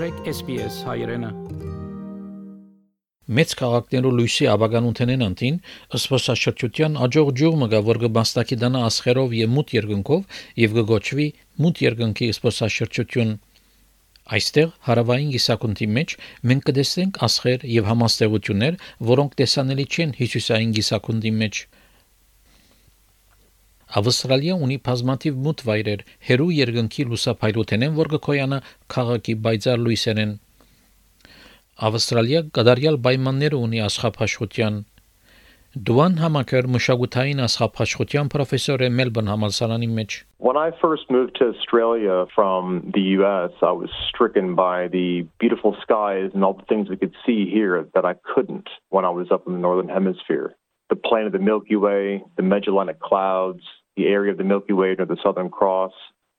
մտրեք SPS հայրենը։ Մեծ քաղաքներու լույսի աբագանութենեն անտին ըսպասաշրջության աջող ջուղը գա որ գբաստակի դանա ասխերով եւ մութ երկնքով եւ գոչվի մութ երկնքի ըսպասաշրջություն Այստեղ հարավային գիսակունտի մեջ մենք կտեսնենք ասխեր եւ համաստեղություններ, որոնք տեսանելի չեն Հիսուսային գիսակունտի մեջ։ Ավստրալիա ունի բազմաթիվ մութ վայրեր, հերու երկնքի լուսափայլութենեն, որ գկոյանը քաղաքի բայցար լույսերեն։ Ավստրալիա գդարյալ պայմաններ ունի աշխապաշխության։ Դուան Համակեր մշակութային աշխապաշխության պրոֆեսոր է Մելբուրն համալսարանի մեջ։ When I first moved to Australia from the US, I was stricken by the beautiful skies and all the things we could see here that I couldn't when I was up in the northern hemisphere. The plain of the Milky Way, the Magellanic Clouds, the area of the Milky Way or the Southern Cross,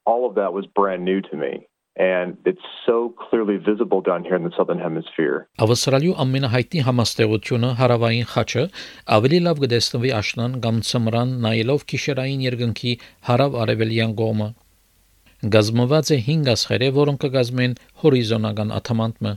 all of that was brand new to me. And it's so clearly visible down here in the southern hemisphere. Ավստրալիու ամենահայտնի համաստեղությունը հարավային խաչը ավելի լավ կդեսնվի աշնան կամ ծմրան նայելով քիշերային երկնքի հարավ արևելյան կողմը։ Գազմված է 5 ասխերը, որոնք կգազմեն հորիզոնական աթամանտը։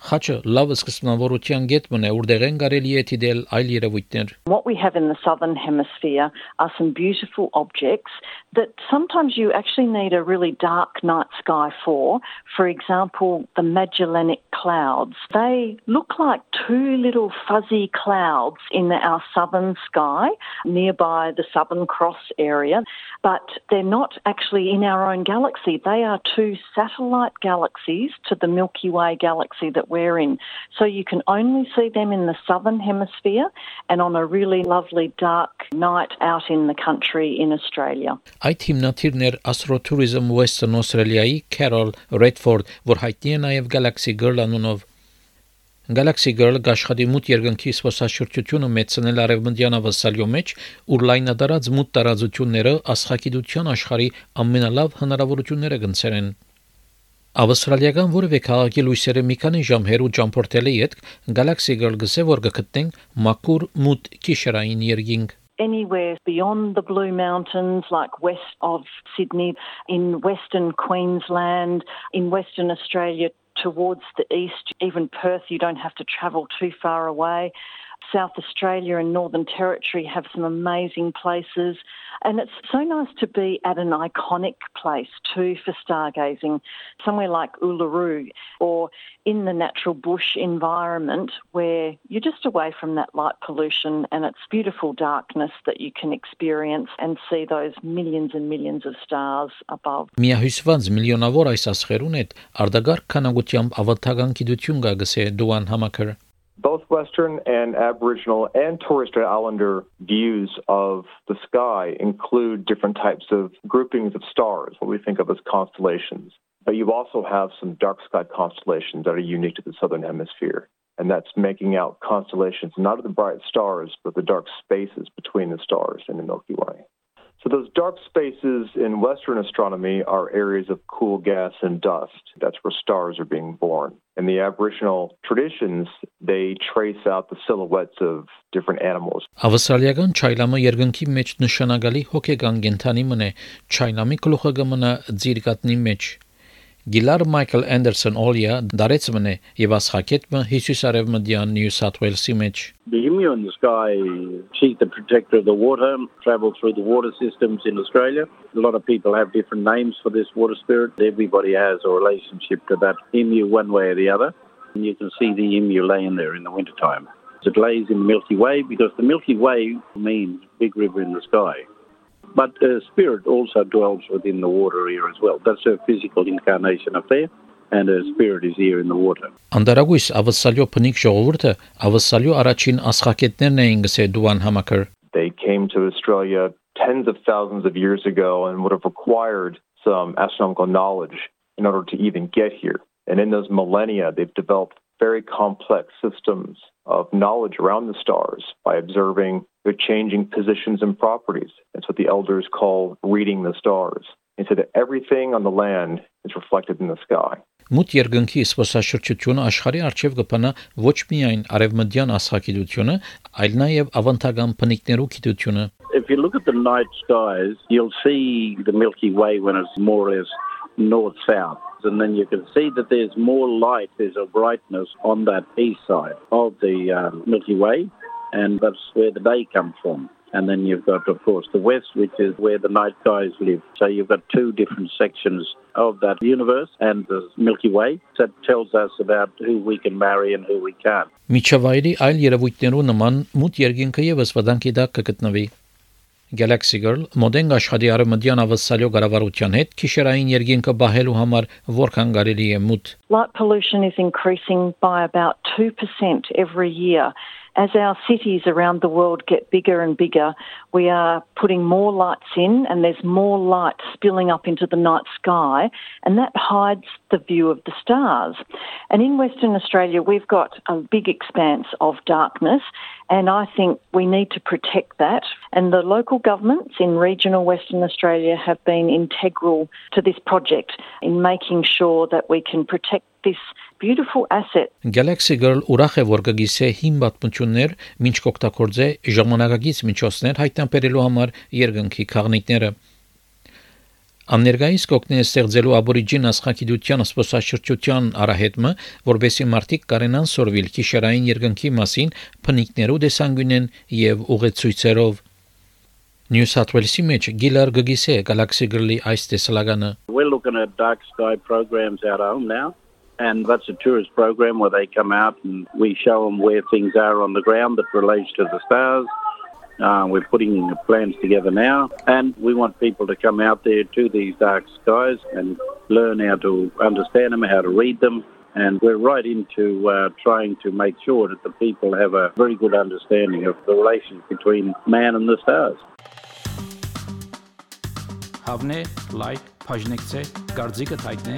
Խաչը լավ սկզբնավորության գետ մնե ուրդեղեն կարելի է դիտել այլ երևույթներ։ What we have in the southern hemisphere are some beautiful objects that sometimes you actually need a really dark night sky for. For example, the Magellanic Clouds. They look like two little fuzzy clouds in our southern sky nearby the Southern Cross area, but they're not actually in our own galaxy. They are two satellite galaxies to the Milky Way galaxy that we're in. So you can only see them in the southern hemisphere and on a really lovely dark night out in the country in Australia. Այդ հիմնադիրն էր Astro-Tourism Western Australia-ի Carol Redford, որ հայտնի է նաև Galaxy Girl անունով։ Galaxy Girl գաշխատի մուտ երկնքի սպասաշրջությունը մեծնել արևմտյան ավասալյո մեջ, ուր լայնադարած մուտ տարածությունները աստղագիտության աշխարհի ամենալավ հնարավորությունները գնցերեն։ Ավստրալիական որևէ քաղաքի լույսերը մի քանի ժամ հեռու ճամփորդելի հետ Galaxy Girl գսե որ գտնենք մակուր մուտ քիշերային երկինք anywhere beyond the Blue Mountains, like west of Sydney, in Western Queensland, in Western Australia towards the east, even Perth, you don't have to travel too far away. South Australia and Northern Territory have some amazing places. And it's so nice to be at an iconic place too for stargazing, somewhere like Uluru or in the natural bush environment where you're just away from that light pollution and it's beautiful darkness that you can experience and see those millions and millions of stars above. Միահյուսված միլիոնավոր այս ասխերուն հետ արդագարգ քանակությամբ ավատական գիտություն կա գսե Դուան Համակեր both Western and Aboriginal and Torres Strait Islander views of the sky include different types of groupings of stars, what we think of as constellations. But you also have some dark sky constellations that are unique to the Southern Hemisphere. And that's making out constellations, not of the bright stars, but the dark spaces between the stars in the Milky Way. So those dark spaces in Western astronomy are areas of cool gas and dust. That's where stars are being born. In the Aboriginal traditions, they trace out the silhouettes of different animals. Ավստրալիական չայլամը երկնքի մեջ նշանակալի հոգեգան կենթանի մնե, չայլամի գլուխը գմնա ձիրկատնի մեջ։ Գիլար Մայքլ Անդերսոն Օլիա դարեց մնե եւ ասխակետը Հիսուս արևմտյան Նյու Սաթ Ուելսի մեջ The emu in the sky, she's the protector of the water, travel through the water systems in Australia. A lot of people have different names for this water spirit. Everybody has a relationship to that emu one way or the other. And you can see the emu laying there in the wintertime. It lays in the Milky Way because the Milky Way means big river in the sky. But uh, spirit also dwells within the water here as well. That's a physical incarnation up there. and a spirit is here in the water. Անդարագույս ավսալյո փնիկ ժողովուրդը ավսալյո առաջին ասխակետներն էին գսե դուան համակր. They came to Australia tens of thousands of years ago and would have required some astronomical knowledge in order to even get here. And in those millennia, they've developed very complex systems of knowledge around the stars by observing their changing positions and properties. It's what the elders call reading the stars. And so that everything on the land is reflected in the sky. Մուտ երկնքի սպասաշրջությունը աշխարհի արչև կփնա ոչ միայն արևմտյան աստղագիտությունը, այլ նաև ավանդական բնիկներու գիտությունը։ If you look at the night skies, you'll see the Milky Way when it's more or less north south. and then you can see that there's more light, there's a brightness on that east side of the um, Milky Way, and that's where the day comes from. And then you've got, of course, the west, which is where the night guys live. So you've got two different sections of that universe and the Milky Way that tells us about who we can marry and who we can't. Միջավայրի այլ երևույթներու նման մութ երկինքը եւս վտանգի տակ կգտնվի։ Galaxy Girl մոդեն աշխատի արմդյան ավսալյո գարավարության հետ քիշերային երկինքը բահելու համար որքան կարելի է մութ Light pollution is increasing by about 2% every year. As our cities around the world get bigger and bigger, we are putting more lights in and there's more light spilling up into the night sky and that hides the view of the stars. And in Western Australia, we've got a big expanse of darkness and I think we need to protect that. And the local governments in regional Western Australia have been integral to this project in making sure that we can protect this beautiful asset. Galaxy Girl ուրախ է որ կգիսե հիմ պատմություններ, ինչ կօգտագործե ժամանակակից միջոցներ հայտնաբերելու համար երկնքի քաղաքները։ Աններգայիս կօգնի ստեղծելու աբորիջին աստղագիտության սփոսաշրջության արահետը, որբեսի մարդիկ կարենան սորվիլ քիշերային երկնքի մասին փնիկներու դեսանգունեն եւ ուղեցույցերով New South Wales-ի մեջ Գիլար գգիսե Galaxy Girl-ի այս տեսլականը We're looking at dark sky programs out home now. And that's a tourist program where they come out and we show them where things are on the ground that relates to the stars. Uh, we're putting plans together now, and we want people to come out there to these dark skies and learn how to understand them, how to read them. And we're right into uh, trying to make sure that the people have a very good understanding of the relation between man and the stars. Հավնե, լայք, բաժնեկցե, դարձիկը թայտնե,